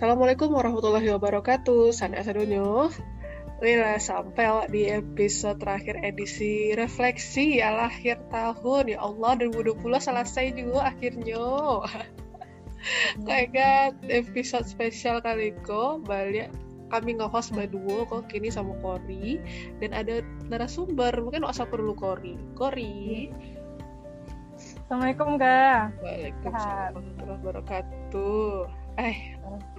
Assalamualaikum warahmatullahi wabarakatuh. Sana sadonyo. Lila sampai di episode terakhir edisi refleksi ya akhir tahun ya Allah 2020 selesai juga akhirnya. Kayak episode spesial kali kok balik kami nge-host berdua kok kini sama Kori dan ada narasumber mungkin asal perlu Kori. Kori. Assalamualaikum kak. Waalaikumsalam warahmatullahi wabarakatuh. Eh,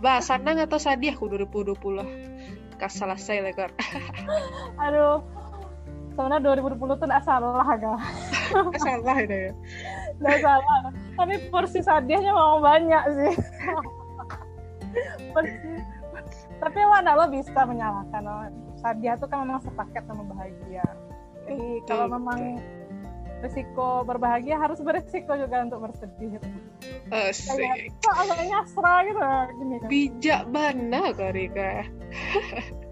bahasan nang atau sadiah ku 2020 kas selesai lekor. Aduh, sebenarnya 2020 tuh nggak salah kak. salah itu ya. Nggak salah. Tapi porsi sadiahnya mau banyak sih. Tapi mana lo bisa menyalahkan lo. Sadiah tuh kan memang sepaket sama bahagia. Jadi kalau memang risiko berbahagia harus berisiko juga untuk bersedih Asik. Kok agak nyasra gitu gini kan. Bijak mana Karika?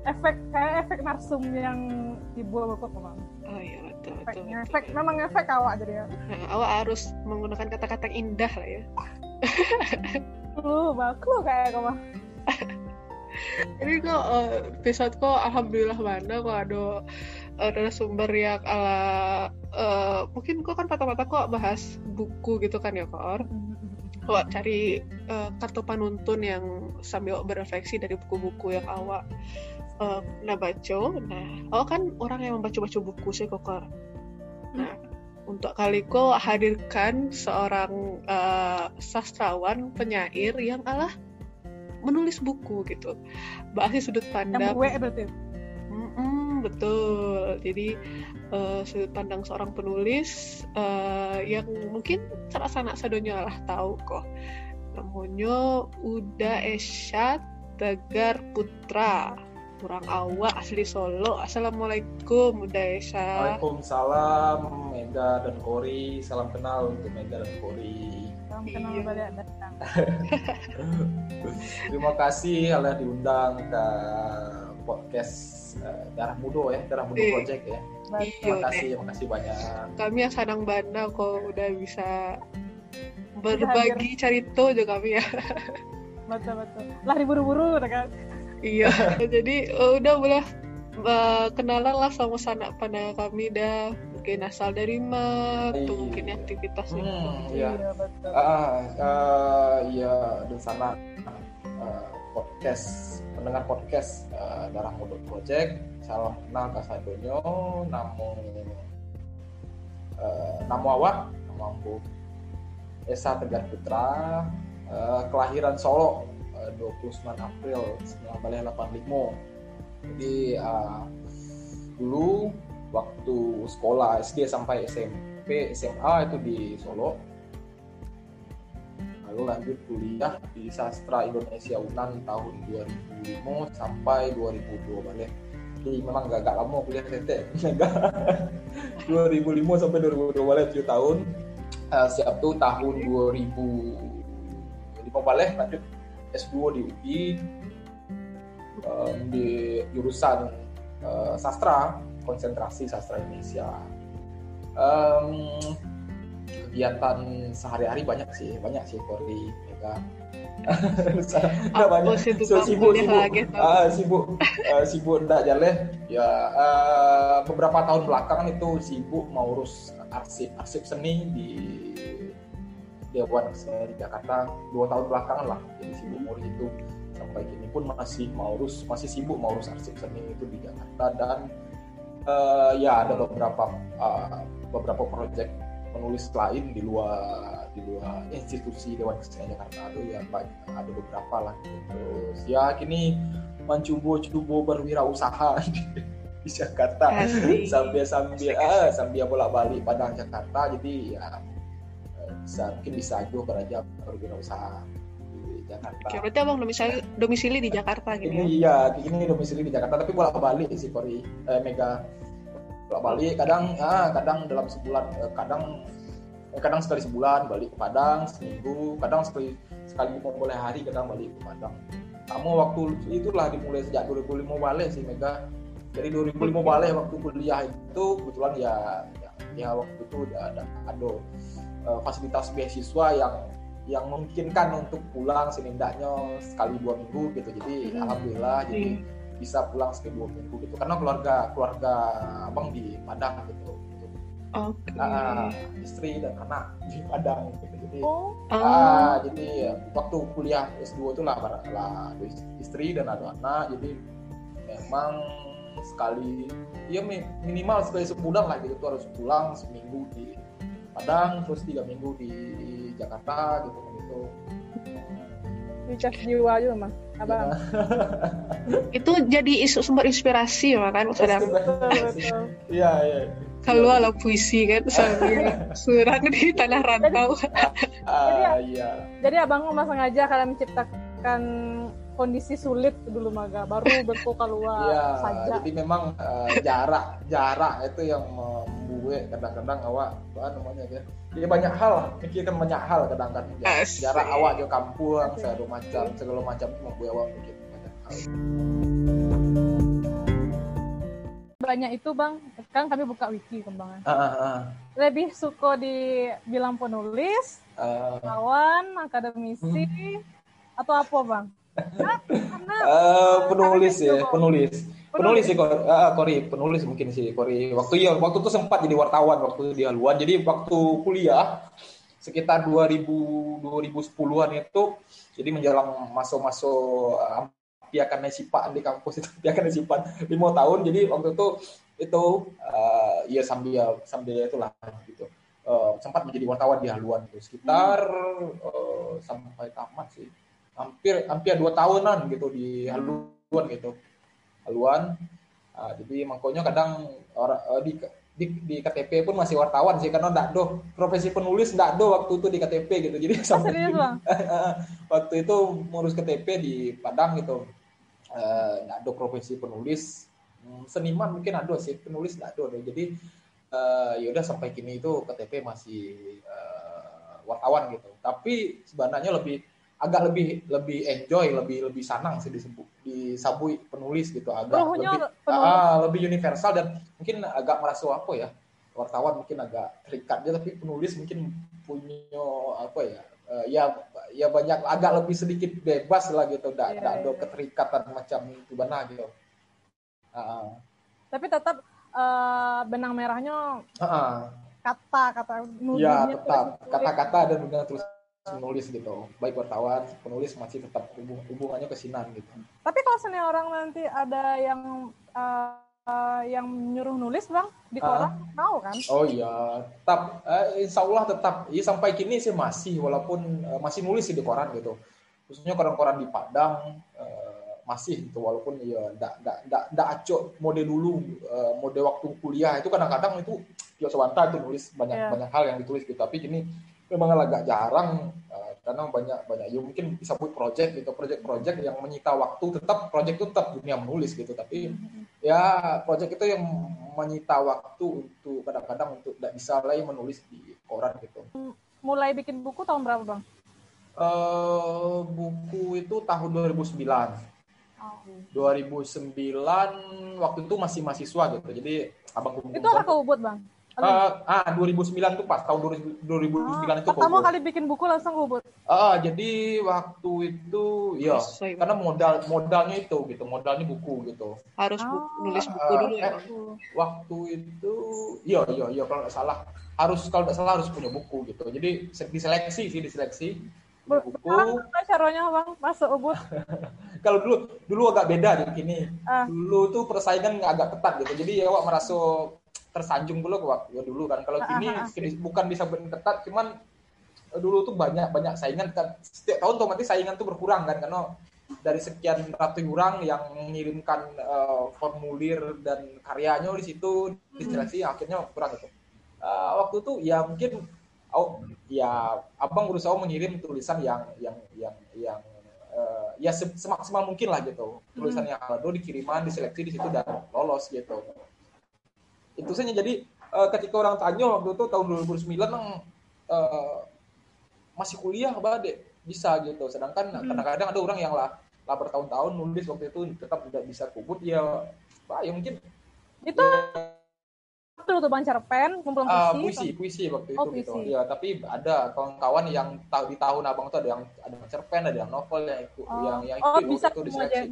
efek kayak efek narsum yang dibuat kok memang. Oh iya betul betul. Efeknya, betul. efek memang efek awak jadi ya. Nah, awak harus menggunakan kata-kata yang indah lah ya. Lu baku kayak kamu. Ini kok uh, episode kok alhamdulillah mana kok ada ada sumber yang ala uh, mungkin kok kan mata-mata kok bahas buku gitu kan ya kok awak cari uh, kartu panuntun yang sambil berefleksi dari buku-buku yang awak uh, nah baca. Nah awak kan orang yang membaca-baca buku sih kok nah untuk kali kok hadirkan seorang uh, sastrawan penyair yang alah menulis buku gitu. Bahasnya sudut pandang yang berarti Mm-mm, betul. Jadi uh, sudut pandang seorang penulis uh, yang mungkin salah sanak sadonya lah tahu kok. Namanya Uda Esyat Tegar Putra. Kurang awak asli Solo. Assalamualaikum Uda Esyat Waalaikumsalam Mega dan Kori. Salam kenal untuk Mega dan Kori. Salam kenal Iya. balik datang. Terima kasih Allah diundang ke podcast eh, Darah Mudo ya, Darah Mudo Iya. Project ya. Baik. Iya. Terima kasih, terima kasih banyak. kami yang sadang bana kok udah bisa berbagi cerita juga kami ya Betul betul. Lari buru-buru kan. Iya, jadi uh, udah boleh uh, kenalan lah sama sanak pada kami dah mungkin asal dari mana atau Iya. mungkin aktivitasnya. Hmm, ya. Iya betul. Ah, ah, ya dan sana podcast pendengar podcast ah, Darah Mudo Project. Salam kenal Kak Sadonyo, namun eh, nama awak, Ambu Esa Tegar Putra, eh, kelahiran Solo eh, 29 April 1985. Jadi ah, dulu waktu sekolah SD sampai SMP SMA itu di Solo lalu lanjut kuliah di sastra Indonesia Unan tahun 2005 sampai 2002 balik jadi memang gak, gak lama kuliah tete 2005 sampai 2002 balik 7 tahun. Eh, siap tuh tahun 2005 balik lanjut S2 di UI em, di jurusan eh, sastra konsentrasi sastra Indonesia. Em, kegiatan sehari-hari banyak sih banyak sih Kori ya kan itu So, sibuk kuliah sibuk. lagi tau? Ah, sibuk. Ah, sibuk ndak jalan ya ah, beberapa tahun belakangan itu sibuk mau urus arsip arsip seni di Dewan Seni di Jakarta. Dua tahun belakangan lah jadi sibuk ngurus itu. Sampai kini pun masih mau urus masih sibuk mau urus arsip seni itu di Jakarta. Dan eh, ya ada beberapa ah, beberapa proyek penulis lain di luar di luar institusi Dewan Kesenian Jakarta itu ya banyak ada beberapa lah. Terus ya kini mencoba-coba berwirausaha di, Jakarta. Sambil sambil ah, sambil bolak balik Padang Jakarta. Jadi ya bisa mungkin bisa juga beraja berwirausaha di Jakarta. Oke, berarti abang domisili, domisili di Jakarta gitu ya? iya ini domisili di Jakarta. Tapi bolak balik sih Kori eh, Mega bolak balik kadang ah kadang dalam sebulan eh, kadang eh, kadang sekali sebulan balik ke Padang seminggu kadang sekali sekali mau mulai hari kadang balik ke Padang kamu waktu itulah dimulai sejak 2005 balik sih Mega dari 2005 balik waktu kuliah itu kebetulan ya ya, ya waktu itu ada ada, ada eh, fasilitas beasiswa yang yang memungkinkan untuk pulang setidaknya sekali dua minggu gitu jadi Hmm. alhamdulillah jadi Hmm. Bisa pulang dua minggu gitu karena keluarga keluarga abang di Padang gitu, gitu. Oke. Ah, istri dan anak di Padang gitu jadi Oh, Ah, Ah, jadi ya, waktu kuliah S2 itu lah, lah istri dan ada anak, jadi memang sekali, ya mi- minimal sekali sebulan lah gitu tuh harus pulang seminggu di Padang, terus tiga minggu di Jakarta gitu gitu. dicas jiwa juga mah. Abang. itu jadi isu sumber inspirasi ya kan maksudnya. Iya iya. kalau ala puisi kan sambil surang di tanah rantau Ah iya. Jadi abang memang sengaja kalian menciptakan kondisi sulit dulu maga, baru berko keluar Iya, saja. jadi memang eh, jarak jarak itu yang membuat kadang-kadang awak apa namanya ya. Jadi banyak hal, mikirkan banyak hal kadang-kadang ya. Jarak awak ke kampung segala macam segala macam itu membuat awak mikir banyak hal. Banyak itu bang, kan kami buka wiki kembangan. Ah, ah, ah. Lebih suka dibilang penulis, Eh, kawan, akademisi, atau apa bang? Karena eh, penulis ya, penulis. Penulis sih Kor, ah, Kori, penulis mungkin sih Kori. Waktu ya, waktu itu sempat jadi wartawan waktu di haluan. Jadi waktu kuliah sekitar 2000 2010-an itu jadi menjelang masuk-masuk uh, piakan nasipan di kampus itu piakan nasipan lima tahun. Jadi waktu itu itu uh, ya sambil sambil itulah gitu. Uh, sempat menjadi wartawan di haluan itu. Sekitar uh, sampai tamat sih. Hampir hampir dua tahunan gitu di haluan gitu haluan Uh, jadi makanya kadang orang uh, di, di di KTP pun masih wartawan sih karena ndak do profesi penulis ndak do waktu itu di KTP gitu jadi oh, sampai serius bang? waktu itu ngurus KTP di Padang gitu Eh, nggak ada profesi penulis Hmm, seniman mungkin ada sih penulis nggak ada deh. jadi eh, ya udah sampai kini itu KTP masih eh, wartawan gitu tapi sebenarnya lebih agak lebih lebih enjoy lebih lebih sanang sih disebut disabui penulis gitu agak lebih penulis. ah, lebih universal dan mungkin agak merasa apa ya wartawan mungkin agak terikat dia tapi penulis mungkin punya apa ya eh, ya ya banyak agak lebih sedikit bebas lah gitu tidak tidak ada iya. keterikatan macam itu benar gitu Ah, Tapi tetap eh, benang merahnya ah, ah. kata kata ya nulisnya tetap terus kata-kata dan dengan terus menulis gitu. Baik wartawan penulis masih tetap hubung- hubungannya ke sinan gitu. Tapi kalau seni orang nanti ada yang eh, eh, yang nyuruh nulis bang di koran mau kan? oh iya tetap eh, insya Allah tetap. Ya sampai kini sih masih walaupun eh, masih nulis sih di koran gitu. Khususnya koran-koran di Padang eh, masih gitu walaupun ya ndak ndak ndak ndak acok mode dulu eh, mode waktu kuliah. Itu kadang-kadang itu Tio Sawanta itu nulis banyak Iya. banyak hal yang ditulis gitu. Tapi kini memang agak jarang eh, karena banyak banyak ya mungkin bisa buat project gitu project-project yang menyita waktu tetap project itu tetap dunia menulis gitu tapi ya project itu yang menyita waktu untuk kadang-kadang untuk tidak bisa lagi menulis di koran gitu. Mulai bikin buku tahun berapa bang? eh buku itu tahun 2009 2009 waktu itu masih mahasiswa gitu jadi abang kumpul Itu ke Ubud bang? Eh, ah 2009 tuh pas tahun 2000 2009 itu Pertama kali bikin buku langsung ke Ubud. Ah, jadi waktu itu ya Sesuai karena modal modalnya itu gitu, modalnya buku gitu. harus bu- Oh. nulis buku dulu ya Eh, Waktu itu iya iya iya kalau nggak salah harus kalau nggak salah harus punya buku gitu. Jadi se- diseleksi sih diseleksi buku. Caranya bang masuk Ubud? Kalau dulu dulu agak beda jadi gini. Ah. Dulu tuh persaingan agak ketat gitu. Jadi ya awak merasa tersanjung dulu waktu ya dulu kan. Kalau kini ah, ah. kini bukan bisa ketat cuman eh, dulu tuh banyak banyak saingan kan setiap tahun otomatis saingan tuh berkurang kan karena dari sekian ratus orang yang mengirimkan eh, formulir dan karyanya di situ diseleksi akhirnya kurang itu. Eh, waktu itu ya mungkin oh, ya abang berusaha mengirim tulisan yang yang yang yang eh, ya se- semaksimal mungkin lah gitu tulisan yang ada dikiriman diseleksi di situ dan lolos gitu itu saja jadi eh, ketika orang tanya waktu itu tahun 2009 nang eh, masih kuliah dek bisa gitu sedangkan kadang-kadang ada orang yang lah lah bertahun-tahun nulis waktu itu tetap tidak bisa kubut ya bah, ya mungkin Itu ya, dulu tuh bang cerpen, kumpulan Ah, puisi. puisi, puisi waktu itu Oh, gitu. puisi. Ya, tapi ada kawan-kawan yang tahu di tahun abang tuh ada yang ada yang cerpen, ada yang novel yang ikut, Oh. yang yang Oh, ikut bisa itu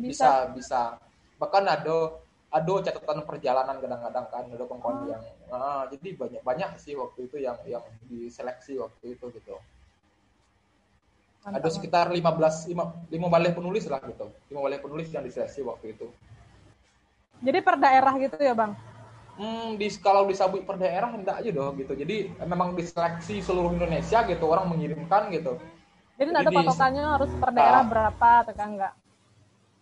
Bisa, bisa. Bahkan ada ada catatan perjalanan kadang-kadang kan ada Oh. yang ah, jadi banyak banyak sih waktu itu yang yang diseleksi waktu itu gitu. Ada sekitar 15 lima, lima balai penulis lah gitu. Lima balai penulis yang diseleksi waktu itu. Jadi per daerah gitu ya bang? Hmm, di kalau disabui per daerah enggak aja dong gitu. Jadi memang diseleksi seluruh Indonesia gitu, orang mengirimkan gitu. Jadi nggak ada Jadi- patokannya harus per daerah Ah. berapa atau enggak?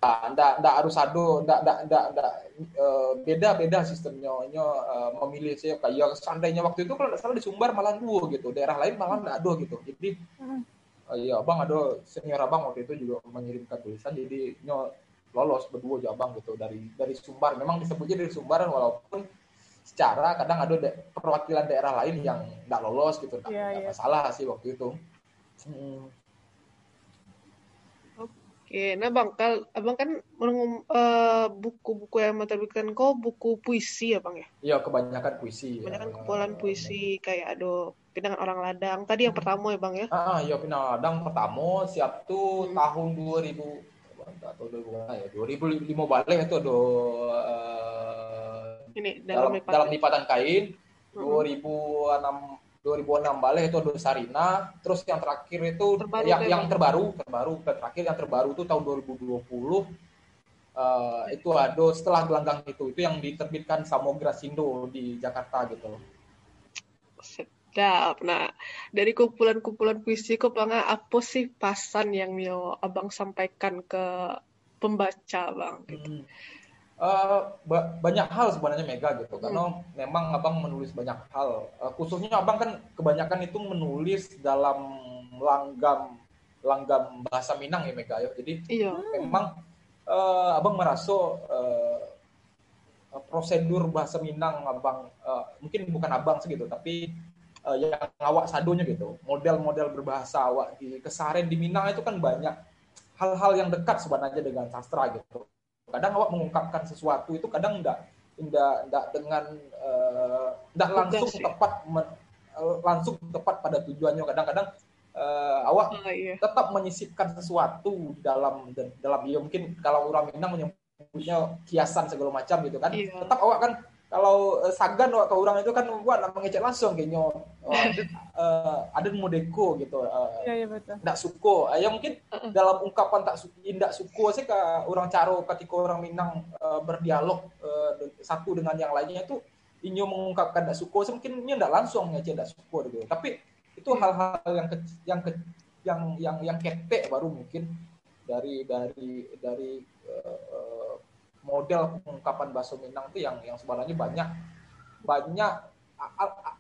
Nah, enggak enggak harus ado, enggak enggak enggak, enggak eh, beda-beda sistemnya. Nyo, eh, memilih sih kayak seandainya waktu itu kalau enggak salah di Sumbar malah dua gitu, daerah lain malah enggak ada gitu. Jadi eh, iya, Abang ada senior Abang waktu itu juga mengirimkan tulisan jadi nyo lolos berdua aja Abang gitu dari dari Sumbar. Memang disebutnya dari Sumbar walaupun secara kadang ada da- perwakilan daerah lain yang enggak lolos gitu, Iya, enggak iya. masalah sih waktu itu. Hmm. Oke, nah bang, kal abang kan eh, buku-buku yang menerbitkan kau buku puisi ya bang ya? Iya, kebanyakan puisi. Banyak kan eh, kumpulan puisi kayak ada pinangan orang ladang. Tadi yang pertama ya bang ya? Ah, iya Pinadang pertama siap tuh Hmm. tahun 2000 atau 2000 ya 2005 balik itu ada eh, Ini dalam dalam dalam lipatan. lipatan kain Hmm. 2006 2006 balik itu ada Sarina terus yang terakhir itu Terbaru yang tuh, yang Bang. terbaru terbaru terakhir yang terbaru itu tahun 2020 eh, itu ada setelah gelanggang itu itu yang diterbitkan Samodra Sindo di Jakarta gitu Sedap. Nah, dari kumpulan-kumpulan puisi bang, apa sih pasan yang yo abang sampaikan ke pembaca bang? Hmm. Eh, ba- banyak hal sebenarnya Mega gitu. Karena Hmm. memang abang menulis banyak hal. Eh, khususnya abang kan kebanyakan itu menulis dalam langgam langgam bahasa Minang ya Mega ya. Jadi Iya. memang eh, abang merasa eh, prosedur bahasa Minang abang eh, mungkin bukan abang segitu tapi eh, yang awak sadonya gitu. Model-model berbahasa awak di keseharian di Minang itu kan banyak hal-hal yang dekat sebenarnya dengan sastra gitu kadang awak mengungkapkan sesuatu itu kadang enggak enggak enggak dengan enggak langsung tepat men- eh, langsung tepat pada tujuannya kadang-kadang eh, awak Ah, iya. tetap menyisipkan sesuatu di dalam dalam ya mungkin kalau orang Minang menyebutnya kiasan segala macam gitu kan Iya. tetap awak kan kalau eh, sagan awak ke orang itu kan buat nama ngecek langsung kayaknya oh, ada eh, ada modeko gitu iya betul. ndak suko Eh, ya mungkin Uh-uh. dalam ungkapan tak suko ndak suko sih ke orang caro ketika orang Minang eh, berdialog de- satu dengan yang lainnya itu inyo mengungkapkan ndak suko sih mungkin inyo ndak langsung ngecek ndak suko gitu tapi itu hal-hal yang ke, yang ke, yang yang yang ketek baru mungkin dari dari dari eh, model pengungkapan bahasa Minang itu yang yang sebenarnya banyak banyak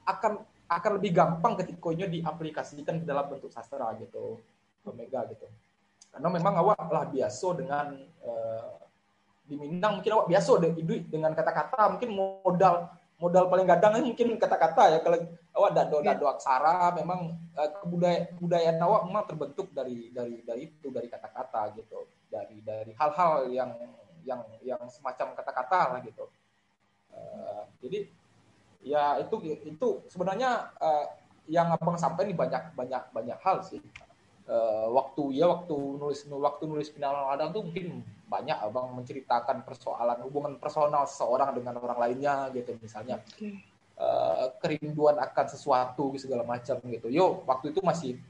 akan akan lebih gampang ketika ini diaplikasikan ke dalam bentuk sastra gitu Omega gitu. Karena memang awak lah biasa dengan eh, di Minang mungkin awak biasa de, dengan kata-kata mungkin modal modal paling gadang mungkin kata-kata ya. Kalau awak dado dado aksara memang eh, kebudayaan kebudayaan awak memang terbentuk dari dari dari itu dari kata-kata gitu. Dari dari hal-hal yang yang yang semacam kata-kata lah gitu Eh, jadi ya itu itu sebenarnya eh, yang abang sampai nih banyak banyak banyak hal sih Eh, waktu ya waktu nulis waktu nulis final ladang tuh mungkin banyak abang menceritakan persoalan hubungan personal seseorang dengan orang lainnya gitu misalnya Oke. eh, kerinduan akan sesuatu segala macam gitu yo waktu itu masih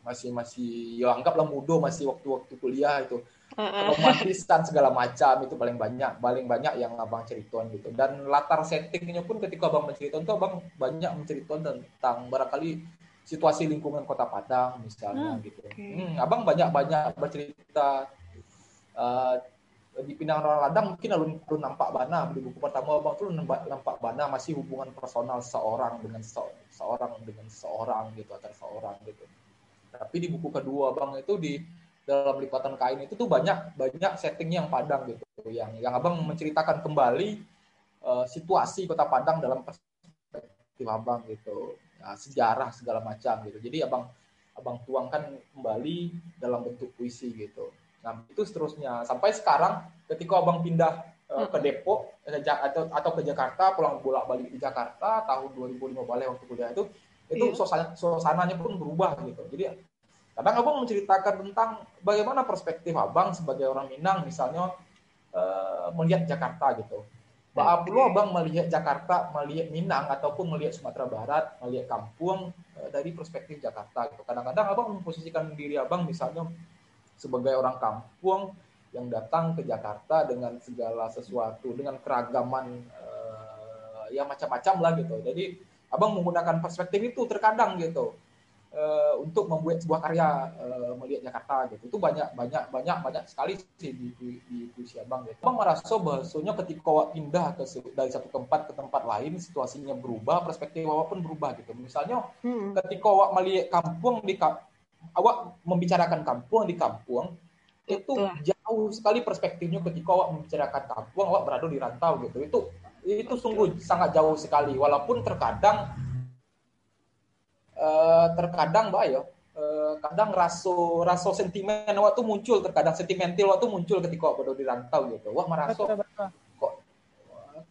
masih masih yo anggaplah muda masih waktu-waktu kuliah itu. Romantisan segala macam itu paling banyak paling banyak yang abang ceritakan gitu. Dan latar settingnya pun ketika abang menceritakan itu abang banyak menceritakan tentang barangkali situasi lingkungan kota Padang misalnya Hmm, gitu. oke. Hmm, abang banyak banyak bercerita eh, di Pinang Ladang mungkin alun alun nampak bana. Di buku pertama abang tuh nampak, nampak bana masih hubungan personal seorang dengan se- seorang dengan seorang gitu antara seorang gitu. Tapi di buku kedua abang itu di dalam lipatan kain itu tuh banyak banyak setting yang Padang gitu. Yang yang abang menceritakan kembali eh, situasi kota Padang dalam perspektif abang gitu. Nah, sejarah segala macam gitu. Jadi abang abang tuangkan kembali dalam bentuk puisi gitu. Nah itu seterusnya. Sampai sekarang ketika abang pindah uh, ke Depok atau atau ke Jakarta pulang bolak balik di Jakarta tahun 2005 balik waktu kuliah itu itu yeah. suasana suasananya pun berubah gitu. Jadi kadang abang menceritakan tentang bagaimana perspektif abang sebagai orang Minang misalnya uh, melihat Jakarta gitu Bahwa okay. abang melihat Jakarta, melihat Minang ataupun melihat Sumatera Barat, melihat kampung uh, dari perspektif Jakarta. Gitu. Kadang-kadang abang memposisikan diri abang misalnya sebagai orang kampung yang datang ke Jakarta dengan segala sesuatu, dengan keragaman uh, ya macam-macam lah gitu. Jadi abang menggunakan perspektif itu terkadang gitu uh, untuk membuat sebuah karya uh, melihat Jakarta gitu. Itu banyak banyak banyak banyak sekali sih di di, di puisi abang gitu. Abang merasa bahasanya ketika awak pindah ke dari satu tempat ke tempat lain situasinya berubah perspektif awak pun berubah gitu. Misalnya hmm. ketika awak melihat kampung di awak membicarakan kampung di kampung itu jauh sekali perspektifnya ketika awak membicarakan kampung awak berada di rantau gitu. Itu itu sungguh sangat jauh sekali. Walaupun terkadang uh, terkadang mbak ya uh, kadang raso raso sentimen waktu muncul terkadang sentimental waktu muncul ketika waktu di rantau gitu. Wah merasa kok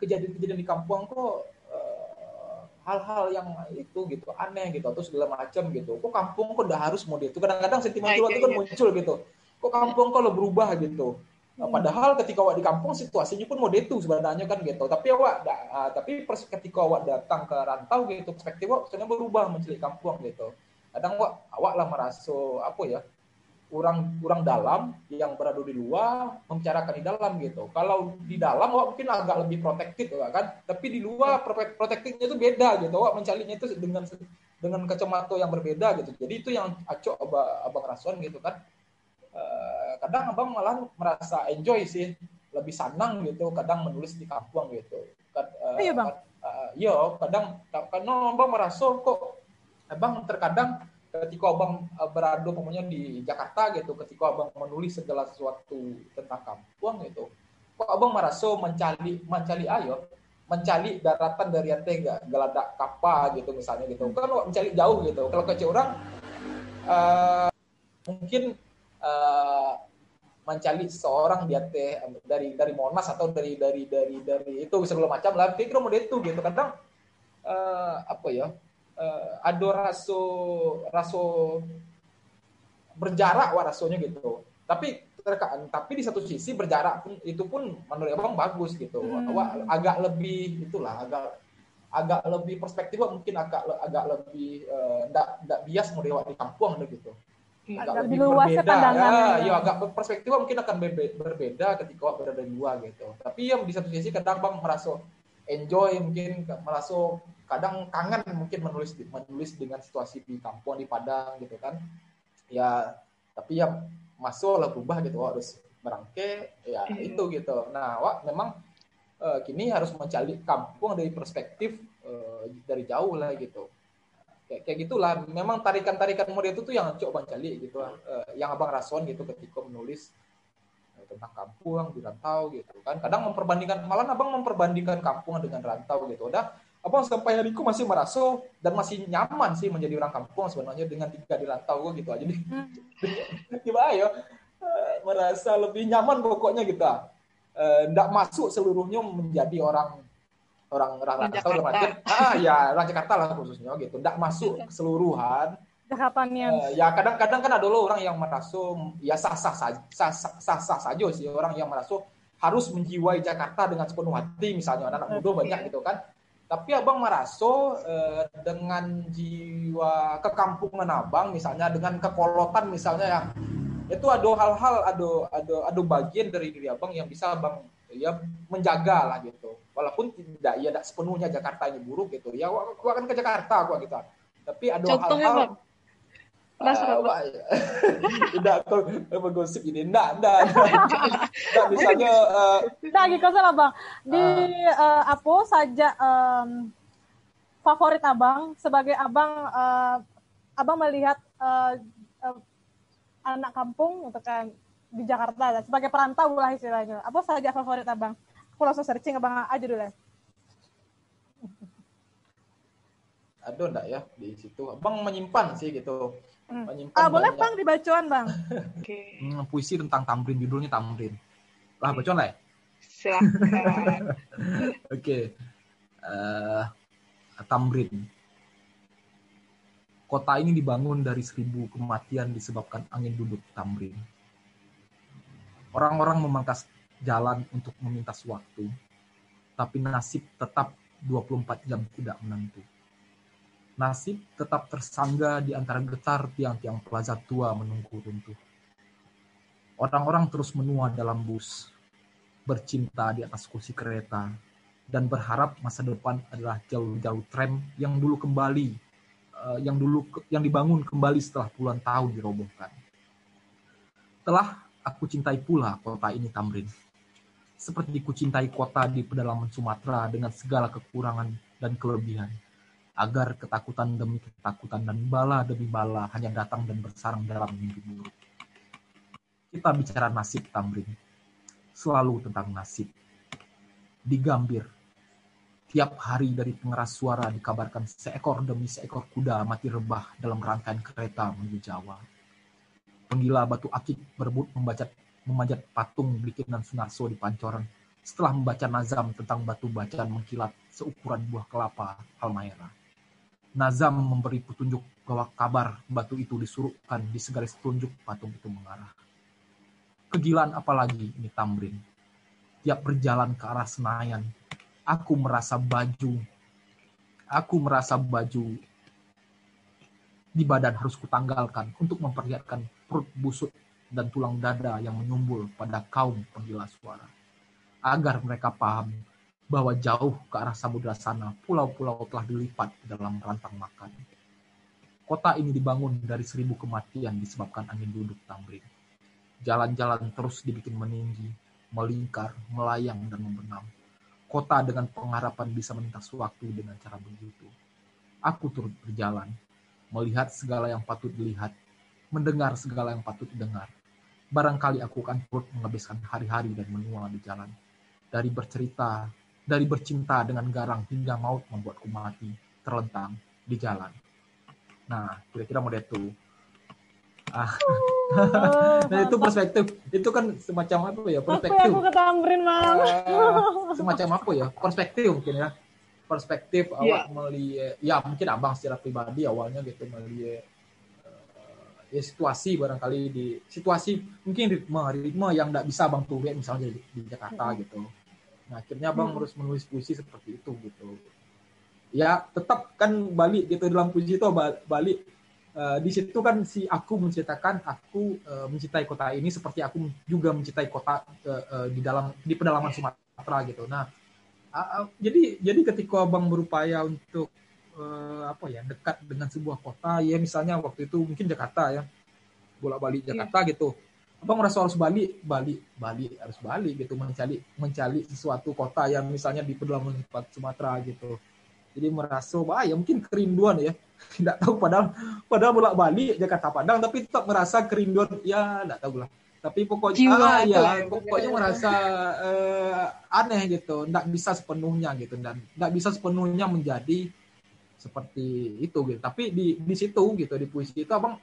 kejadian-kejadian di kampung kok uh, hal-hal yang itu gitu aneh gitu atau segala macam gitu. Kok kampung kok udah harus mau itu? Kadang-kadang sentimental waktu kan muncul gitu. Kok kampung kalau berubah gitu Nah, padahal ketika awak di kampung situasinya pun mau itu sebenarnya kan gitu. Tapi awak uh, tapi ketika awak datang ke rantau gitu perspektif awak sebenarnya berubah mencari kampung gitu. Kadang awak awak lah merasa apa ya orang orang dalam yang berada di luar membicarakan di dalam gitu. Kalau di dalam awak mungkin agak lebih protektif kan. Tapi di luar protektifnya itu beda gitu. Awak mencarinya itu dengan dengan kacamata yang berbeda gitu. Jadi itu yang acok abang, abang rason gitu kan Eh, kadang abang malah merasa enjoy sih lebih senang gitu kadang menulis di kampung gitu. Uh, iya bang? uh, iya kadang karena abang merasa kok abang terkadang ketika abang berada pokoknya di Jakarta gitu ketika abang menulis segala sesuatu tentang kampung gitu kok abang merasa mencari mencari ayo mencari daratan dari ente enggak geladak kapal gitu misalnya gitu. Kan mencari jauh gitu. Kalau kecil orang uh, mungkin uh, mencari seorang dia teh dari dari Monas atau dari dari dari dari itu segala macam lah. Kira mau itu gitu. Kadang uh, apa ya uh, ada raso raso berjarak wah rasonya gitu. Tapi terkaan tapi di satu sisi berjarak pun itu pun menurut abang bagus gitu. Hmm. Wah, agak lebih itulah agak agak lebih perspektif mungkin agak agak lebih tidak uh, tidak bias mau di kampung gitu agak lebih luas berbeda. pandangan. Ya, ya agak perspektif mungkin akan berbeda ketika berada di luar gitu. Tapi yang di satu sisi kadang bang merasa enjoy mungkin merasa kadang kangen mungkin menulis menulis dengan situasi di kampung di Padang gitu kan. Ya tapi ya masuk lah berubah gitu wah, harus berangke ya hmm. itu gitu. Nah, wah memang uh, kini harus mencari kampung dari perspektif uh, dari jauh lah gitu kayak, kayak gitulah. Memang tarikan-tarikan mode itu tuh yang coba cali gitu lah. Uh, yang abang rason gitu ketika menulis uh, tentang kampung di rantau gitu kan. Kadang memperbandingkan malah abang memperbandingkan kampung dengan rantau gitu. Udah abang sampai hariku masih merasa dan masih nyaman sih menjadi orang kampung sebenarnya dengan tiga di rantau gitu aja. Nih hmm. gimana ya uh, merasa lebih nyaman pokoknya gitu uh, nggak masuk seluruhnya menjadi orang orang orang Jakarta. Dalam artian ah ya orang Jakarta lah khususnya gitu. Tidak masuk iya. keseluruhan. Jakartanya. Uh, ya kadang-kadang kan ada loh orang yang merasa ya sah-sah saja sah-sah sah saja sih orang yang merasa harus menjiwai Jakarta dengan sepenuh hati misalnya anak-anak muda banyak gitu kan. Tapi abang merasa uh, dengan jiwa kekampungan abang misalnya dengan kekolotan misalnya yang itu ada hal-hal ada ada ada bagian dari diri abang yang bisa abang ya menjaga lah gitu walaupun tidak ya tidak sepenuhnya Jakarta ini buruk gitu. Ya aku akan ke Jakarta aku gitu. Tapi ada hal-hal Rasa uh, tidak aku gosip ini enggak enggak enggak misalnya uh, enggak gitu salah bang. Di uh, uh, apa saja um, favorit abang sebagai abang uh, abang melihat uh, uh, anak kampung gitu kan di Jakarta sebagai perantau lah istilahnya. Apa saja favorit abang aku langsung searching abang aja dulu ya ada enggak ya di situ abang menyimpan sih gitu hmm. menyimpan ah boleh bang dibacuan bang okay. hmm, puisi tentang tamrin judulnya tamrin lah bacuan lah ya? Silakan. Oke. Okay. Uh, eh, Tamrin. Kota ini dibangun dari seribu kematian disebabkan angin duduk Tamrin. Orang-orang memangkas jalan untuk memintas waktu, tapi nasib tetap 24 jam tidak menentu. Nasib tetap tersangga di antara getar tiang-tiang plaza tua menunggu runtuh. Orang-orang terus menua dalam bus, bercinta di atas kursi kereta, dan berharap masa depan adalah jauh-jauh tram yang dulu kembali, uh, yang dulu yang dibangun kembali setelah puluhan tahun dirobohkan. Telah aku cintai pula kota ini Tamrin. Seperti ku cintai kota di pedalaman Sumatera dengan segala kekurangan dan kelebihan agar ketakutan demi ketakutan dan bala demi bala hanya datang dan bersarang dalam mimpi buruk. Kita bicara nasib Tamrin, selalu tentang nasib. Di Gambir, tiap hari dari pengeras suara dikabarkan seekor demi seekor kuda mati rebah dalam rangkaian kereta menuju Jawa. Penggila batu akik berebut membaca memanjat patung bikinan Sunarso di Pancoran setelah membaca nazam tentang batu bacaan mengkilat seukuran buah kelapa Halmaera. Nazam memberi petunjuk bahwa kabar batu itu disuruhkan di segaris tunjuk patung itu mengarah. Kegilaan apalagi ini Tamrin. Tiap berjalan ke arah Senayan, aku merasa baju, aku merasa baju di badan harus kutanggalkan untuk memperlihatkan perut busuk dan tulang dada yang menyumbul pada kaum penggila suara. Agar mereka paham bahwa jauh ke arah samudera sana pulau-pulau telah dilipat dalam rantang makan. Kota ini dibangun dari seribu kematian disebabkan angin duduk tamrin. Jalan-jalan terus dibikin meninggi, melingkar, melayang, dan membenam. Kota dengan pengharapan bisa melintas waktu dengan cara begitu. Aku turut berjalan, melihat segala yang patut dilihat, mendengar segala yang patut didengar. Barangkali aku akan turut menghabiskan hari-hari dan menua di jalan. Dari bercerita, dari bercinta dengan garang hingga maut membuatku mati terlentang di jalan. Nah, kira-kira model itu. Ah. nah itu perspektif itu kan semacam apa ya perspektif apa aku ketamrin bang uh, semacam apa ya perspektif mungkin ya perspektif yeah. awak melihat ya mungkin abang secara pribadi awalnya gitu melihat ya situasi barangkali di situasi mungkin ritme ritme yang tidak bisa abang tuh misalnya di, di Jakarta gitu Nah, akhirnya Bang hmm. harus menulis puisi seperti itu gitu. Ya, tetap kan balik gitu dalam puisi itu balik uh, di situ kan si aku menceritakan aku uh, mencintai kota ini seperti aku juga mencintai kota uh, uh, di dalam di pedalaman Sumatera gitu. Nah, uh, uh, jadi jadi ketika Bang berupaya untuk uh, apa ya dekat dengan sebuah kota. Ya misalnya waktu itu mungkin Jakarta ya. Bolak-balik iya. Jakarta yeah. gitu. Abang merasa harus balik? Balik balik harus balik gitu. Mencari mencari sesuatu kota yang misalnya di pedalaman Sumatera gitu. Jadi merasa wah ya mungkin kerinduan ya. Tidak tahu padahal padahal bolak balik Jakarta Padang tapi tetap merasa kerinduan. Ya tidak tahu lah. Tapi pokoknya Jiwa ah, ya pokoknya merasa uh, aneh gitu. Tidak bisa sepenuhnya gitu. Dan tidak bisa sepenuhnya menjadi seperti itu gitu. Tapi di di situ gitu di puisi itu abang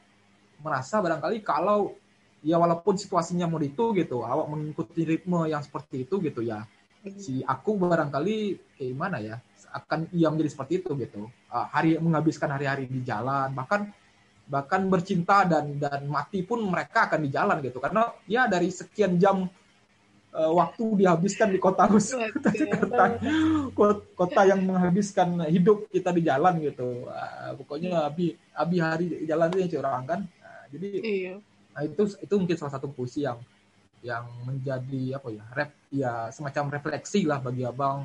merasa barangkali kalau ya walaupun situasinya mau itu gitu awak mengikuti ritme yang seperti itu gitu ya. Si aku barangkali kayak gimana ya akan ia menjadi seperti itu gitu. Uh, hari menghabiskan hari-hari di jalan bahkan bahkan bercinta dan dan mati pun mereka akan di jalan gitu. Karena ya dari sekian jam uh, waktu dihabiskan di kota kota kota yang menghabiskan hidup kita di jalan gitu. Uh, pokoknya abi abi hari di jalan itu orang kan. Uh, jadi iya. Nah, itu itu mungkin salah satu puisi yang yang menjadi apa ya rep ya semacam refleksi lah bagi abang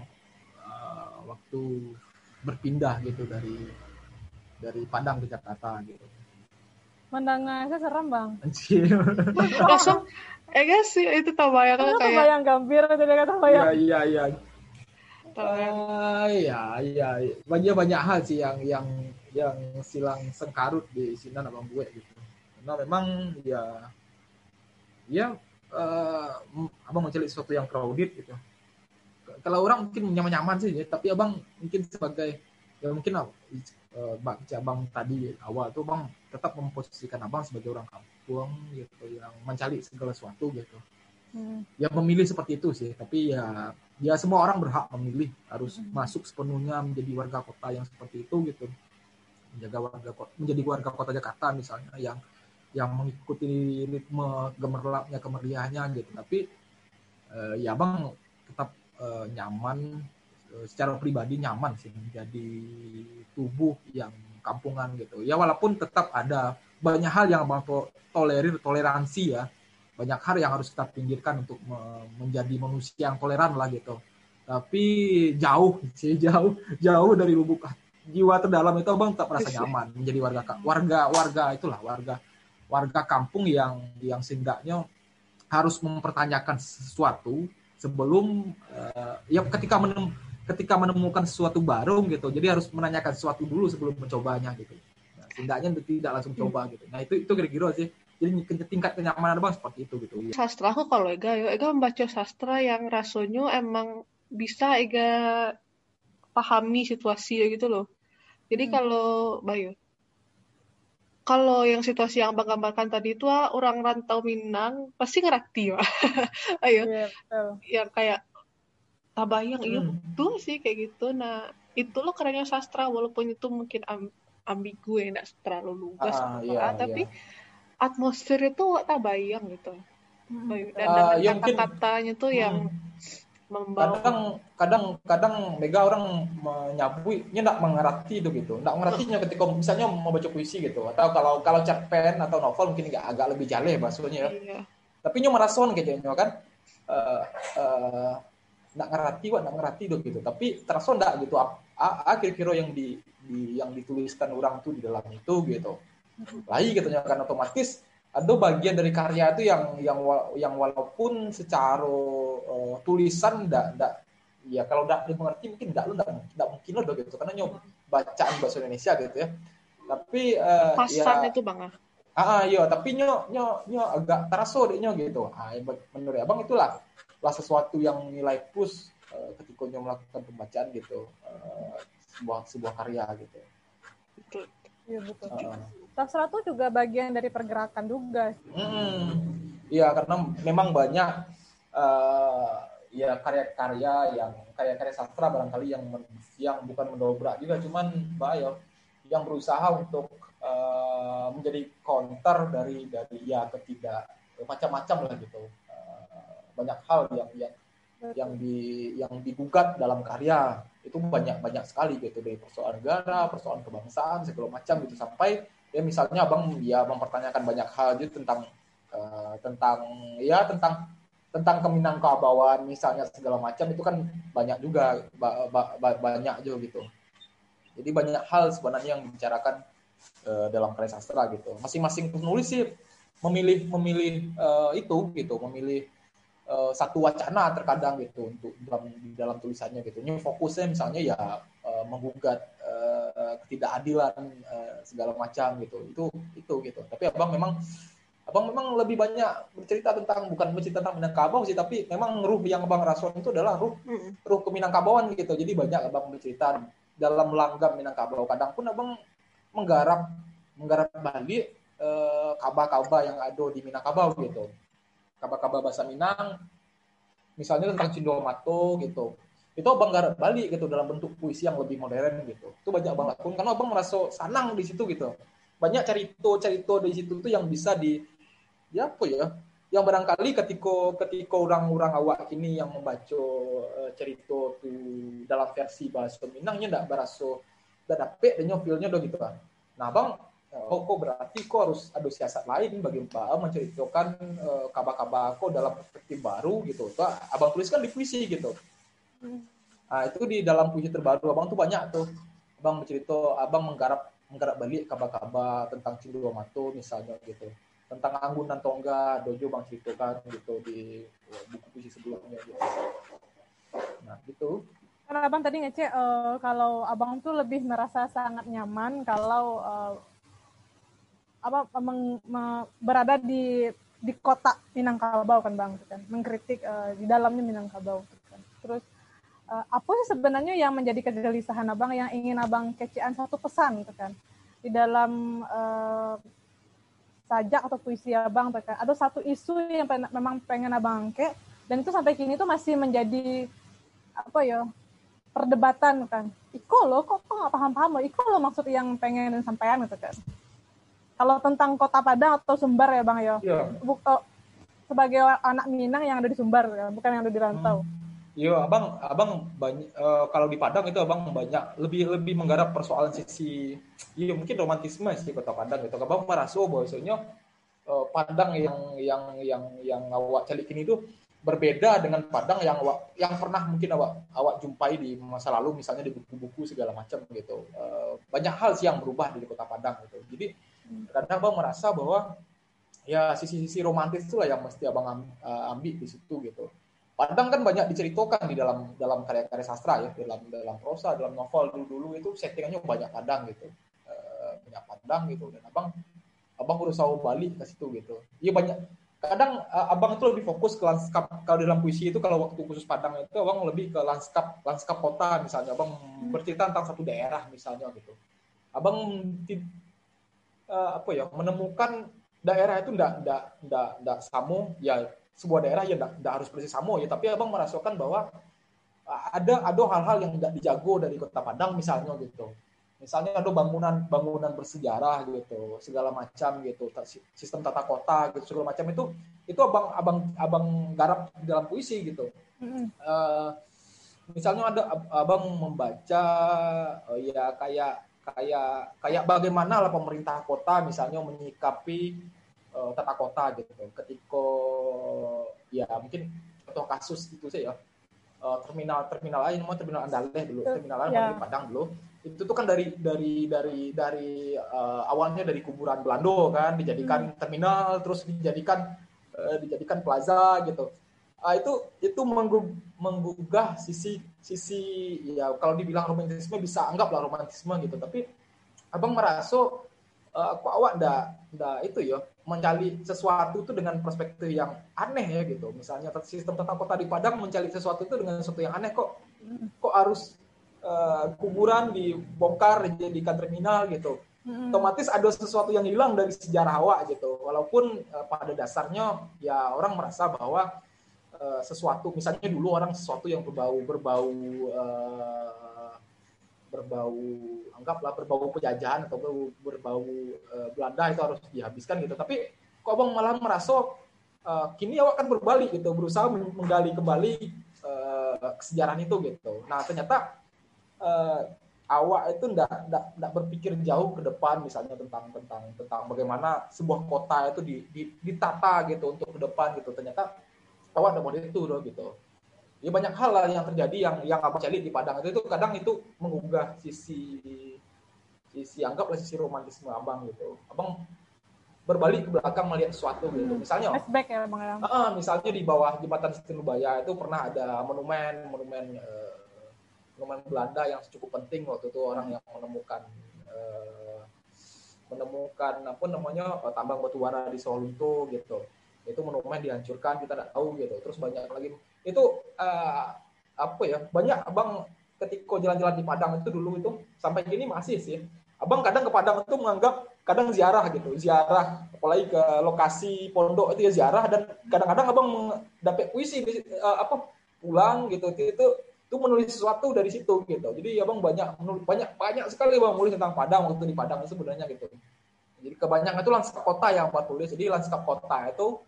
uh, waktu berpindah gitu dari dari Padang ke Jakarta gitu. Mendengarnya serem bang. Langsung, eh guys sih itu tabayang kan kayak. Tabayang gambir jadi kata tabayang. Iya iya iya. Uh, ya ya banyak banyak hal sih yang yang yang silang sengkarut di sini abang gue gitu karena memang ya ya uh, abang mencari sesuatu yang crowded gitu kalau orang mungkin nyaman-nyaman sih ya tapi abang mungkin sebagai ya mungkin uh, abang tadi awal tuh bang tetap memposisikan abang sebagai orang kampung gitu yang mencari segala sesuatu gitu hmm. ya memilih seperti itu sih tapi ya ya semua orang berhak memilih harus hmm. masuk sepenuhnya menjadi warga kota yang seperti itu gitu menjaga warga menjadi warga kota Jakarta misalnya yang yang mengikuti ritme gemerlapnya kemeriahnya gitu tapi uh, ya bang tetap uh, nyaman uh, secara pribadi nyaman sih menjadi tubuh yang kampungan gitu ya walaupun tetap ada banyak hal yang bang tolerir toleransi ya. Banyak hal yang harus kita pinggirkan untuk menjadi manusia yang toleran lah gitu. Tapi jauh sih jauh jauh dari lubuk jiwa terdalam itu bang tak merasa nyaman menjadi warga warga warga itulah warga warga kampung yang yang seenggaknya harus mempertanyakan sesuatu sebelum uh, ya ketika menem, ketika menemukan sesuatu baru gitu. Jadi harus menanyakan sesuatu dulu sebelum mencobanya gitu seenggaknya tidak langsung coba gitu. Nah itu itu kira-kira sih. Jadi tingkat kenyamanan bang seperti itu gitu. Sastra aku kalau Ega yo Ega membaca sastra yang rasanya emang bisa Ega pahami situasi gitu loh. Jadi hmm. kalau Bayu kalau yang situasi yang abang gambarkan tadi itu ah, orang rantau Minang pasti ngerti ya ayo. Yeah, yang kayak tabayang iya hmm. betul sih kayak gitu. Nah itu loh kerennya sastra walaupun itu mungkin am ambigu ya tidak terlalu lugas ah, iya, tapi iya. atmosfer itu tabayang gitu hmm. dan uh, kata-katanya tuh hmm. yang membawa kadang kadang kadang mega orang menyabui nya tidak mengerti itu gitu tidak mengertinya ketika misalnya mau baca puisi gitu atau kalau kalau cerpen atau novel mungkin agak, agak lebih jale bahasanya ya iya. tapi nyo merason kayaknya kan uh, uh, nggak ngerti wah nggak ngerti itu gitu tapi terasa nggak gitu akhir kira yang di, di yang dituliskan orang tuh di dalam itu gitu. Lagi gitu kan otomatis ada bagian dari karya itu yang yang yang walaupun secara uh, tulisan ndak ndak ya kalau ndak dimengerti mungkin ndak lu ndak mungkin lo gitu. Karena nyoba bacaan bahasa Indonesia gitu ya. Tapi uh, ya, itu bang ah ah iya. Tapi nyo nyo nyo agak terasa deh nyo gitu. Ah ya, menurut abang itulah lah sesuatu yang nilai plus uh, ketika nyo melakukan pembacaan gitu uh, sebuah sebuah karya gitu. Betul. Iya betul. Uh, sastra itu juga bagian dari pergerakan juga. Hmm, iya karena memang banyak uh, ya karya-karya yang karya-karya sastra barangkali yang yang bukan mendobrak juga, cuman bahaya. Yang berusaha untuk uh, menjadi counter dari dari ya ketidak macam-macam lah gitu. Uh, banyak hal yang yang yang di yang digugat dalam karya. Itu banyak banyak sekali gitu. Dari persoalan negara, persoalan kebangsaan segala macam gitu. Sampai ya misalnya abang ya mempertanyakan banyak hal gitu tentang uh, tentang ya tentang tentang keminangkabauan misalnya segala macam itu kan banyak juga ba, ba, ba, banyak juga gitu. Jadi banyak hal sebenarnya yang dibicarakan uh, dalam karya sastra gitu. Masing-masing penulis sih memilih memilih uh, itu gitu. Memilih uh, satu wacana terkadang gitu untuk dalam di dalam tulisannya gitu. Ini fokusnya misalnya ya uh, menggugat uh, ketidakadilan uh, segala macam gitu. Itu itu gitu. Tapi abang memang abang memang lebih banyak bercerita tentang bukan bercerita tentang Minangkabau sih tapi memang ruh yang abang rasakan itu adalah ruh ruh keminangkabauan gitu. Jadi banyak abang bercerita dalam langgam Minangkabau. Kadang pun abang menggarap menggarap balik uh, kaba-kaba yang ada di Minangkabau gitu kaba-kaba bahasa Minang misalnya tentang Cindomato gitu. Itu abang garap balik gitu dalam bentuk puisi yang lebih modern gitu. Itu banyak banget pun karena abang merasa sanang di situ gitu. Banyak cerita cerita di situ tuh yang bisa di ya apa ya yang barangkali ketika ketika orang-orang awak ini yang membaca uh, cerita tuh dalam versi bahasa Minangnya ndak berasa ndak dapet dan feelnya gitu kan. Nah abang oh kok berarti kok harus ada siasat lain bagi mbak menceritakan uh, kabar-kabar kok dalam perspektif baru gitu tuh abang tuliskan di puisi gitu Nah, itu di dalam puisi terbaru abang tuh banyak tuh. Abang bercerita, abang menggarap menggarap balik kabar-kabar tentang Cindu Mato misalnya gitu. Tentang Anggun dan Tongga, Dojo bang ceritakan gitu di ya, buku puisi sebelumnya gitu. Nah, gitu. Karena abang tadi ngece uh, kalau abang tuh lebih merasa sangat nyaman kalau uh, apa meng, me, berada di di kota Minangkabau kan bang kan. Mengkritik uh, di dalamnya Minangkabau kan. terus uh, apa sih sebenarnya yang menjadi kegelisahan abang yang ingin abang kecian satu pesan gitu kan? Di dalam uh, sajak atau puisi abang terkait ada satu isu yang pen, memang pengen abang angke dan itu sampai kini tuh masih menjadi apa ya perdebatan kan. Iko lo kok kok nggak paham paham lo Iko lo maksud yang pengen sampaikan gitu kan kalau tentang kota Padang atau Sumbar ya bang ya, ya. Buk, oh, sebagai anak Minang yang ada di Sumbar ya, bukan yang ada di Rantau hmm. Iya, abang, abang banyak uh, kalau di Padang itu abang banyak lebih lebih menggarap persoalan sisi, iya mungkin romantisme sih kota Padang gitu. Abang merasa bahwasanya uh, Padang yang yang yang yang awak calik ini tuh berbeda dengan Padang yang awak yang pernah mungkin awak awak jumpai di masa lalu, misalnya di buku-buku segala macam gitu. Uh, banyak hal sih yang berubah di kota Padang gitu. Jadi kadang abang merasa bahwa ya sisi-sisi romantis itulah yang mesti abang ambil di situ gitu Padang kan banyak diceritakan di dalam dalam karya-karya sastra ya, dalam dalam prosa, dalam novel dulu-dulu itu settingannya banyak Padang gitu, e, banyak Padang gitu. Dan abang abang berusaha balik ke situ gitu. Iya banyak. Kadang uh, abang itu lebih fokus ke lanskap kalau dalam puisi itu kalau waktu khusus Padang itu abang lebih ke lanskap lanskap kota misalnya. Abang hmm. bercerita tentang satu daerah misalnya gitu. Abang uh, apa ya menemukan daerah itu ndak ndak ndak ndak samu. Ya sebuah daerah ya tidak harus persis sama ya. Tapi abang merasakan bahwa ada ada hal-hal yang tidak dijago dari kota Padang misalnya gitu. Misalnya ada bangunan bangunan bersejarah gitu segala macam gitu sistem tata kota gitu segala macam itu itu abang abang abang garap dalam puisi gitu. Mm-hmm. uh, misalnya ada abang membaca uh, ya kayak kayak kayak bagaimana lah pemerintah kota misalnya menyikapi uh, tata kota gitu ketika ya mungkin atau kasus itu sih ya uh, terminal terminal lain mau terminal Andaleh dulu terminal lain yeah. di Padang dulu itu tuh kan dari dari dari dari uh, awalnya dari kuburan Belanda kan dijadikan hmm. terminal terus dijadikan uh, dijadikan plaza gitu uh, itu itu menggugah sisi sisi ya kalau dibilang romantisme bisa anggaplah romantisme gitu tapi abang merasa uh, kok awak ndak ndak itu ya mencari sesuatu itu dengan perspektif yang aneh ya gitu. Misalnya sistem tata kota di Padang mencari sesuatu itu dengan sesuatu yang aneh kok kok harus uh, kuburan dibongkar dijadikan terminal gitu. Hmm. Otomatis ada sesuatu yang hilang dari sejarah awak gitu. Walaupun uh, pada dasarnya ya orang merasa bahwa uh, sesuatu. Misalnya dulu orang sesuatu yang berbau berbau uh, berbau anggaplah berbau penjajahan atau berbau, berbau uh, Belanda itu harus dihabiskan gitu. Tapi kok abang malah merasa uh, kini awak kan berbalik gitu berusaha menggali kembali uh, kesejarahan itu gitu. Nah ternyata uh, awak itu ndak ndak ndak berpikir jauh ke depan misalnya tentang tentang tentang bagaimana sebuah kota itu di, di, ditata gitu untuk ke depan gitu. Ternyata awak ada model itu loh gitu. Ya banyak hal lah yang terjadi yang yang apa cari di Padang. Itu, itu kadang itu menggugah sisi sisi anggaplah sisi romantisme abang gitu. Abang berbalik ke belakang melihat sesuatu gitu. Hmm. misalnya flashback ya bang uh, misalnya di bawah jembatan Nubaya itu pernah ada monumen monumen uh, monumen Belanda yang cukup penting waktu itu orang yang menemukan uh, menemukan apa namanya uh, tambang batu bara di Solo gitu itu monumen dihancurkan kita tidak tahu gitu. Terus banyak lagi. Itu uh, apa ya banyak abang ketika jalan-jalan di Padang itu dulu itu sampai kini masih sih. Abang kadang ke Padang itu menganggap kadang ziarah gitu ziarah. Apalagi ke lokasi pondok itu ya ziarah. Dan kadang-kadang abang dapat puisi uh, apa pulang gitu. Itu itu menulis sesuatu dari situ gitu. Jadi abang banyak banyak banyak sekali bang menulis tentang Padang waktu di Padang sebenarnya gitu. Jadi kebanyakan itu lanskap kota yang abang tulis. Jadi lanskap kota itu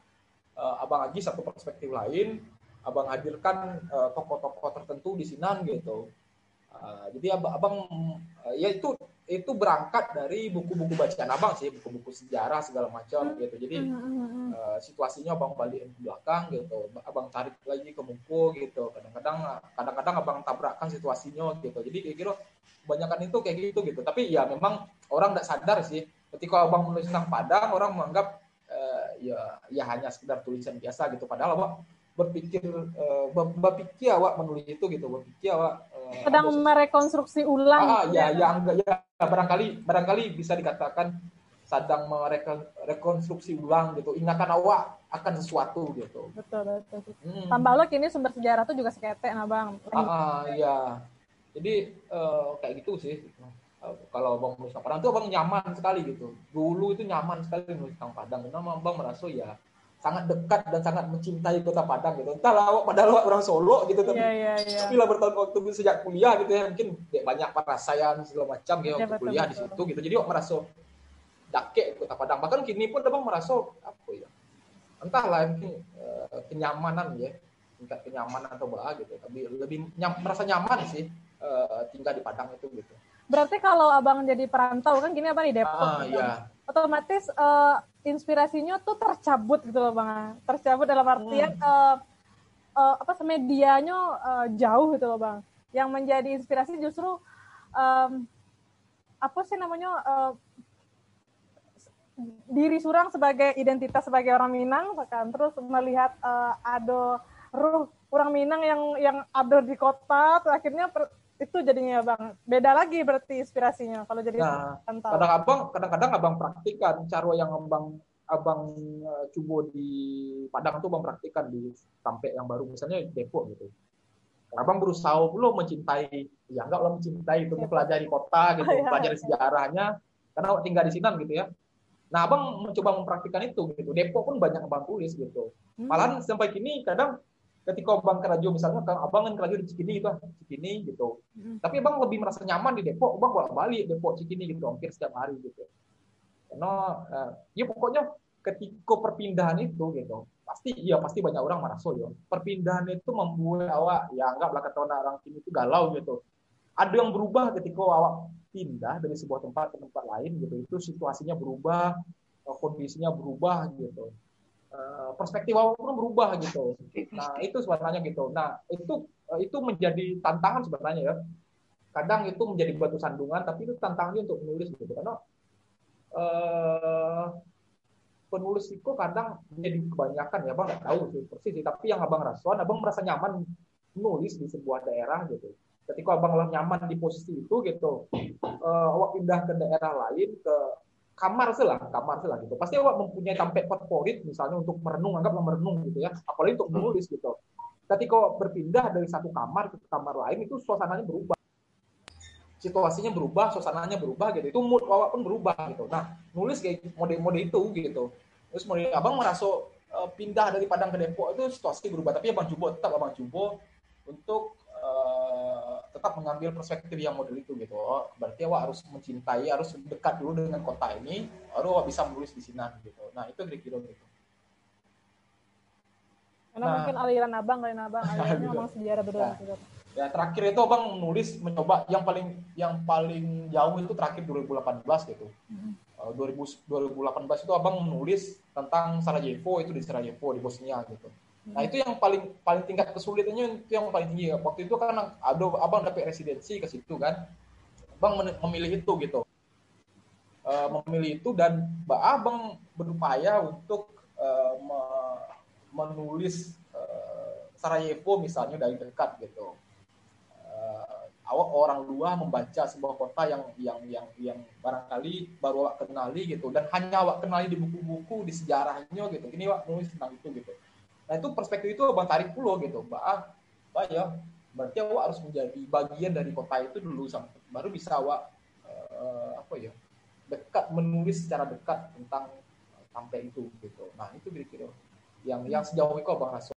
uh, abang lagi satu perspektif lain abang hadirkan uh, tokoh-tokoh tertentu di Sinan gitu. Uh, jadi abang, abang uh, ya itu itu berangkat dari buku-buku bacaan abang sih, buku-buku sejarah segala macam hmm. gitu. Jadi uh, situasinya abang balik ke belakang gitu, abang tarik lagi ke buku gitu. Kadang-kadang kadang-kadang abang tabrakkan situasinya gitu. Jadi kayak gitu kebanyakan itu kayak gitu gitu. Tapi ya memang orang tidak sadar sih. Ketika abang menulis tentang Padang, orang menganggap uh, ya ya hanya sekedar tulisan biasa gitu. Padahal abang berpikir uh, berpikir awak menulis itu gitu. Berpikir awak uh, sedang merekonstruksi ulang ah ya ya ya barangkali barangkali bisa dikatakan sedang merekonstruksi ulang gitu. Ingatan awak akan sesuatu gitu. Betul betul hmm. tambah lo kini sumber sejarah tuh juga sekete nah bang ah, ah ya jadi uh, kayak gitu sih kalau abang nulis tentang Padang itu abang nyaman sekali gitu. Dulu itu nyaman sekali nulis tentang Padang karena abang merasa ya sangat dekat dan sangat mencintai kota Padang gitu. Entahlah awak padahal awak orang Solo gitu tapi yeah, yeah, yeah. tapi lah bertahun waktu sejak kuliah gitu ya mungkin banyak perasaan segala macam ya waktu betul, kuliah betul. di situ gitu. Jadi awak merasa dake kota Padang. Bahkan kini pun abang merasa apa ya entahlah mungkin uh, kenyamanan ya. Tingkat kenyamanan atau bah gitu. Tapi lebih nyam, merasa nyaman sih uh, tinggal di Padang itu gitu Berarti kalau abang jadi perantau kan gini apa di Depok? ah, kan? ya. Otomatis uh, inspirasinya tuh tercabut gitu loh bang. Tercabut dalam artian hmm. uh, uh, apa medianya uh, jauh gitu loh bang. Yang menjadi inspirasi justru um, apa sih namanya uh, diri surang sebagai identitas sebagai orang Minang kan terus melihat uh, ada ruh orang Minang yang yang ada di kota akhirnya per, itu jadinya bang. Beda lagi berarti inspirasinya kalau jadi nah, kadang abang kadang-kadang abang praktikan cara yang abang abang uh, coba di Padang tuh abang praktikan di sampai yang baru. Misalnya Depok gitu. Abang berusaha belum mencintai ya enggak belum mencintai itu mempelajari kota gitu mempelajari sejarahnya. Karena tinggal di sini gitu ya. Nah abang mencoba mempraktikkan itu gitu. Depok pun banyak abang tulis gitu. Malahan sampai kini kadang ketika abang ke radio misalnya kan abang kan ke radio di Cikini itu Cikini gitu. Hmm. tapi abang lebih merasa nyaman di Depok abang bolak balik Depok Cikini gitu hampir setiap hari gitu. Karena uh, ya pokoknya ketika perpindahan itu gitu pasti ya pasti banyak orang merasa ya perpindahan itu membuat awak ya anggap lah kata orang sini itu galau gitu. Ada yang berubah ketika awak pindah dari sebuah tempat ke tempat lain gitu. Itu situasinya berubah kondisinya berubah gitu perspektif awak pun berubah gitu. Nah itu sebenarnya gitu. Nah itu itu menjadi tantangan sebenarnya ya. Kadang itu menjadi batu sandungan, tapi itu tantangannya untuk menulis gitu. Karena uh, penulis itu kadang jadi kebanyakan ya, bang nggak tahu sih persis. Tapi yang abang rasakan, abang merasa nyaman menulis di sebuah daerah gitu. Ketika abang nyaman di posisi itu gitu, uh, awak pindah ke daerah lain ke kamar selah, kamar selah gitu. Pasti awak mempunyai tempat favorit misalnya untuk merenung, anggaplah merenung gitu ya. Apalagi untuk menulis gitu. Ketika berpindah dari satu kamar ke kamar lain itu suasananya berubah. Situasinya berubah, suasananya berubah gitu. Itu mood awak pun berubah gitu. Nah, nulis kayak mode-mode itu gitu. Terus mode abang merasa uh, pindah dari Padang ke Depok itu situasi berubah. Tapi abang coba tetap abang coba untuk tetap mengambil perspektif yang model itu gitu. Oh, berarti awak harus mencintai, harus dekat dulu dengan kota ini, baru awak bisa menulis di sini gitu. Nah itu kira-kira gitu. Karena nah, mungkin aliran abang, aliran abang, alirannya memang sejarah betul. Nah, ya terakhir itu abang menulis mencoba yang paling yang paling jauh itu terakhir 2018 gitu. Mm-hmm. Uh, 2000, 2018 itu abang menulis tentang Sarajevo itu di Sarajevo di Bosnia gitu. Nah itu yang paling paling tingkat kesulitannya itu yang paling tinggi. Waktu itu kan ada abang dapat residensi ke situ kan, abang memilih itu gitu, uh, memilih itu dan abang berupaya untuk uh, me menulis uh, Sarajevo misalnya dari dekat gitu. Awak orang luar membaca sebuah kota yang yang yang yang barangkali baru awak kenali gitu dan hanya awak kenali di buku-buku di sejarahnya gitu. Ini awak nulis tentang itu gitu Nah itu perspektif itu abang tarik pulau gitu, bah, bah ya, berarti awak harus menjadi bagian dari kota itu dulu sampai baru bisa awak uh, apa ya dekat menulis secara dekat tentang sampai itu gitu. Nah itu kira-kira yang yang sejauh itu abang rasa.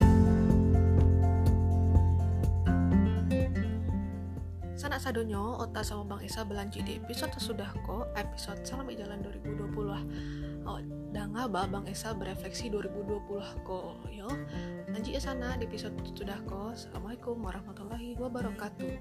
Sanak sadonyo, Ota sama Bang Esa belanji di episode sudah kok, episode Salam Jalan 2020 oh, ba Bang Esa berefleksi 2020 kok yo ya sana di episode sudah kok Assalamualaikum warahmatullahi wabarakatuh